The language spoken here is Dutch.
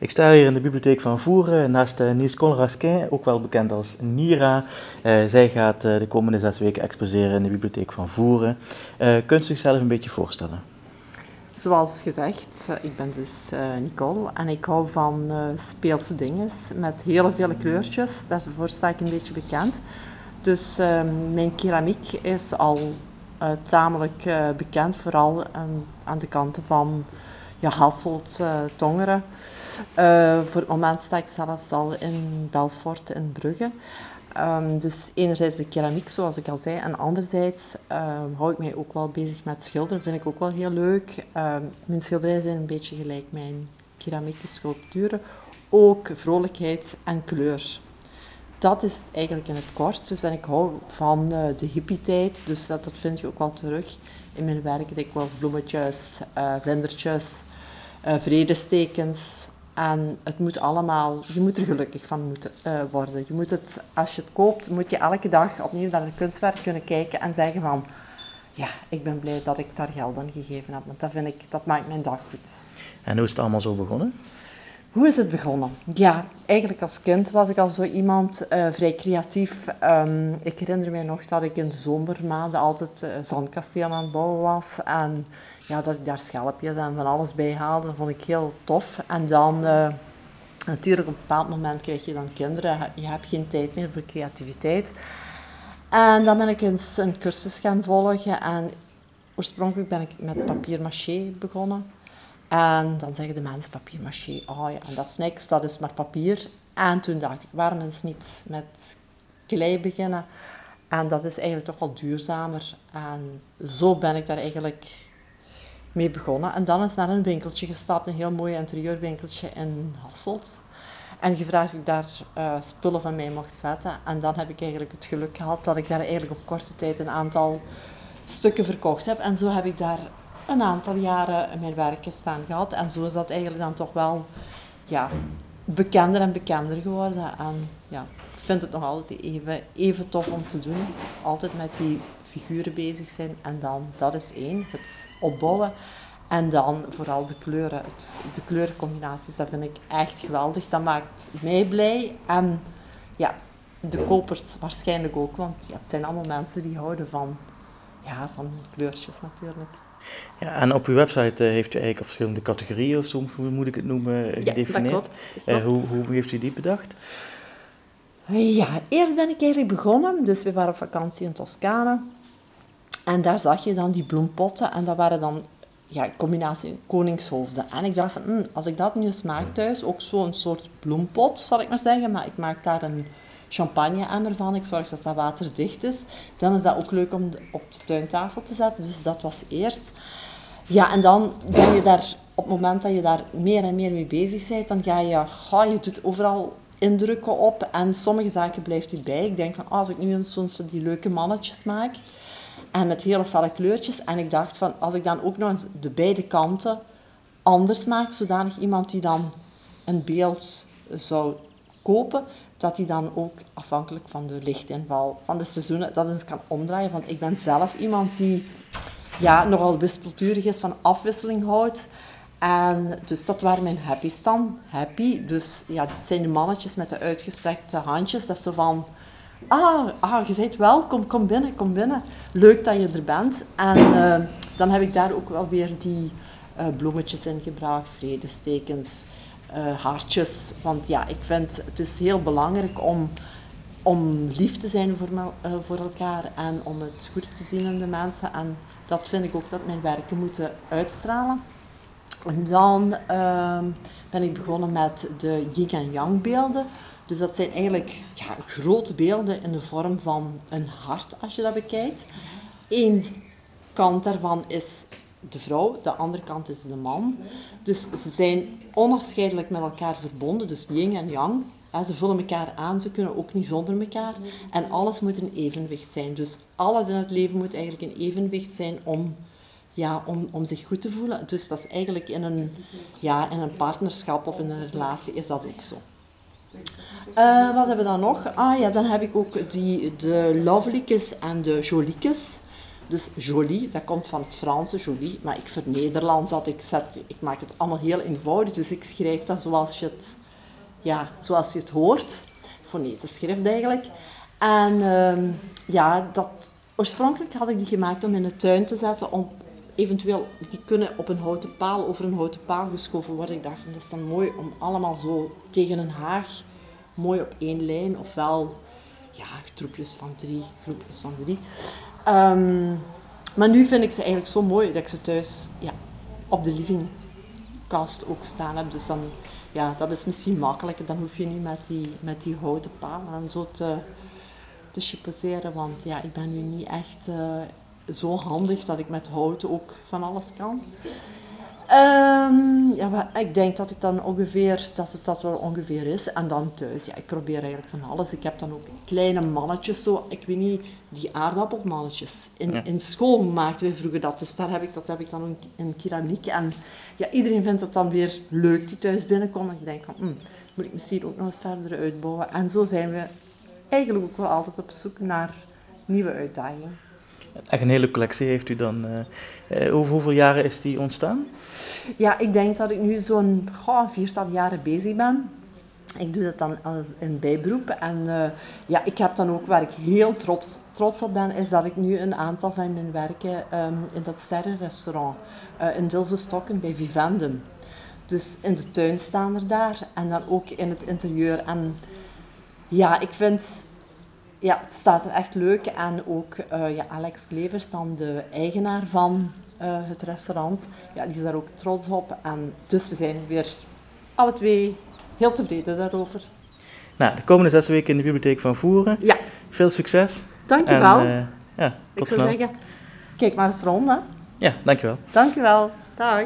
Ik sta hier in de bibliotheek van Voeren naast uh, Niels Conrasquin, ook wel bekend als Nira. Uh, zij gaat uh, de komende zes weken exposeren in de bibliotheek van Voeren. kunt u zichzelf een beetje voorstellen? Zoals gezegd, ik ben dus Nicole en ik hou van speelse dingen met hele vele kleurtjes. Daarvoor sta ik een beetje bekend. Dus ehm, mijn keramiek is al tamelijk bekend, vooral aan de kanten van ja, Hasselt, uh, Tongeren. Uh, voor het moment sta ik zelfs al in Belfort in Brugge. Um, dus enerzijds de keramiek, zoals ik al zei, en anderzijds um, hou ik mij ook wel bezig met schilderen. Vind ik ook wel heel leuk. Um, mijn schilderijen zijn een beetje gelijk mijn keramieke sculpturen. Ook vrolijkheid en kleur. Dat is het eigenlijk in het kort. Dus en ik hou van uh, de hippie-tijd, dus dat, dat vind je ook wel terug in mijn werk. Dikwijls bloemetjes, uh, vlindertjes, vredestekens. En het moet allemaal, je moet er gelukkig van moeten, uh, worden. Je moet het, als je het koopt, moet je elke dag opnieuw naar een kunstwerk kunnen kijken en zeggen van, ja, ik ben blij dat ik daar geld aan gegeven heb. Want dat vind ik, dat maakt mijn dag goed. En hoe is het allemaal zo begonnen? Hoe is het begonnen? Ja, eigenlijk als kind was ik al zo iemand uh, vrij creatief. Um, ik herinner mij nog dat ik in de zomermaanden altijd uh, zandkastelen aan het bouwen was. En ja, dat ik daar schelpjes en van alles bij haalde. Dat vond ik heel tof. En dan, uh, natuurlijk op een bepaald moment krijg je dan kinderen. Je hebt geen tijd meer voor creativiteit. En dan ben ik eens een cursus gaan volgen. En oorspronkelijk ben ik met papier maché begonnen. En dan zeggen de mensen papier maché, oh ja, en dat is niks, dat is maar papier. En toen dacht ik, waarom eens niet met klei beginnen? En dat is eigenlijk toch wel duurzamer. En zo ben ik daar eigenlijk mee begonnen. En dan is naar een winkeltje gestapt, een heel mooi interieurwinkeltje in Hasselt. En gevraagd of ik daar uh, spullen van mij mocht zetten. En dan heb ik eigenlijk het geluk gehad dat ik daar eigenlijk op korte tijd een aantal stukken verkocht heb. En zo heb ik daar een aantal jaren mijn werk staan gehad. En zo is dat eigenlijk dan toch wel ja, bekender en bekender geworden. En ja, ik vind het nog altijd even, even tof om te doen. Dus altijd met die figuren bezig zijn. En dan, dat is één, het opbouwen. En dan vooral de kleuren, het, de kleurencombinaties, dat vind ik echt geweldig. Dat maakt mij blij. En ja, de kopers waarschijnlijk ook, want ja, het zijn allemaal mensen die houden van, ja, van kleurtjes natuurlijk. Ja, en op uw website uh, heeft u eigenlijk verschillende categorieën, of soms moet ik het noemen, gedefinieerd. Ja, dat klopt. Uh, hoe, hoe heeft u die bedacht? Ja, eerst ben ik eigenlijk begonnen. Dus we waren op vakantie in Toscane. En daar zag je dan die bloempotten. En dat waren dan ja, combinatie koningshoofden. En ik dacht van, hm, als ik dat nu eens maak thuis, ook zo'n soort bloempot, zal ik maar zeggen. Maar ik maak daar een champagne-emmer van. Ik zorg dat dat waterdicht is. Dan is dat ook leuk om op de tuintafel te zetten. Dus dat was eerst. Ja, en dan ben je daar, op het moment dat je daar meer en meer mee bezig bent, dan ga je, ga, je doet overal indrukken op en sommige zaken blijft je bij. Ik denk van, oh, als ik nu eens soms van die leuke mannetjes maak en met hele felle kleurtjes en ik dacht van, als ik dan ook nog eens de beide kanten anders maak, zodanig iemand die dan een beeld zou kopen, dat die dan ook afhankelijk van de lichtinval, van de seizoenen, dat eens kan omdraaien. Want ik ben zelf iemand die ja, nogal wispelturig is, van afwisseling houdt. En dus dat waren mijn happy's dan. Happy. Dus ja, dit zijn de mannetjes met de uitgestrekte handjes. Dat is zo van... Ah, ah je bent welkom, kom binnen, kom binnen. Leuk dat je er bent. En uh, dan heb ik daar ook wel weer die uh, bloemetjes in gebracht, vredestekens, uh, hartjes. Want ja, ik vind het is heel belangrijk om, om lief te zijn voor, me, voor elkaar en om het goed te zien in de mensen. En dat vind ik ook dat mijn werken moeten uitstralen. En dan uh, ben ik begonnen met de yin en yang beelden. Dus dat zijn eigenlijk ja, grote beelden in de vorm van een hart, als je dat bekijkt. Eén kant daarvan is de vrouw, de andere kant is de man. Dus ze zijn onafscheidelijk met elkaar verbonden, dus yin en yang. Ze vullen elkaar aan, ze kunnen ook niet zonder elkaar. En alles moet een evenwicht zijn. Dus alles in het leven moet eigenlijk een evenwicht zijn om ja, om, om zich goed te voelen. Dus dat is eigenlijk in een, ja, in een partnerschap of in een relatie is dat ook zo. Uh, wat hebben we dan nog? Ah ja, dan heb ik ook die, de loveliekes en de joliekes. Dus Jolie, dat komt van het Franse Jolie, maar ik vernederlands dat. Ik, zet, ik maak het allemaal heel eenvoudig, dus ik schrijf dat zoals je het, ja, zoals je het hoort. Fonetisch schrift eigenlijk. En ehm, ja, dat, oorspronkelijk had ik die gemaakt om in de tuin te zetten, om eventueel, die kunnen op een houten paal, over een houten paal geschoven worden. Ik dacht, dat is dan mooi om allemaal zo tegen een haag, mooi op één lijn, ofwel ja, groepjes van drie, groepjes van drie. Ehm, maar nu vind ik ze eigenlijk zo mooi dat ik ze thuis ja, op de livingkast ook staan heb. Dus dan, ja, dat is misschien makkelijker. Dan hoef je niet met die, met die houten palen en zo te, te chipotteren. Want ja, ik ben nu niet echt uh, zo handig dat ik met hout ook van alles kan. Um, ja, ik denk dat ik dan ongeveer, dat het dat wel ongeveer is. En dan thuis, ja, ik probeer eigenlijk van alles. Ik heb dan ook kleine mannetjes, zo, ik weet niet, die aardappelmannetjes. In, in school maakten we vroeger dat, dus daar heb ik, dat heb ik dan in keramiek. En ja, iedereen vindt het dan weer leuk die thuis binnenkomt. En ik denk van, hm, moet ik misschien ook nog eens verder uitbouwen. En zo zijn we eigenlijk ook wel altijd op zoek naar nieuwe uitdagingen. Echt een hele collectie heeft u dan. Uh, over hoeveel jaren is die ontstaan? Ja, ik denk dat ik nu zo'n oh, viertal jaren bezig ben. Ik doe dat dan als een bijberoep. En uh, ja, ik heb dan ook, waar ik heel trots, trots op ben, is dat ik nu een aantal van mijn werken um, in dat sterrenrestaurant uh, in Dilvenstokken bij Vivendum. Dus in de tuin staan er daar en dan ook in het interieur. En ja, ik vind ja, het staat er echt leuk. En ook uh, ja, Alex Klevers, dan de eigenaar van uh, het restaurant, ja, die is daar ook trots op. En dus we zijn weer alle twee heel tevreden daarover. Nou, de komende zes weken in de bibliotheek van Voeren. Ja. Veel succes. Dankjewel. En, uh, ja, tot Ik zou snel. zeggen, kijk maar eens rond. Hè. Ja, dankjewel. Dankjewel. Dag.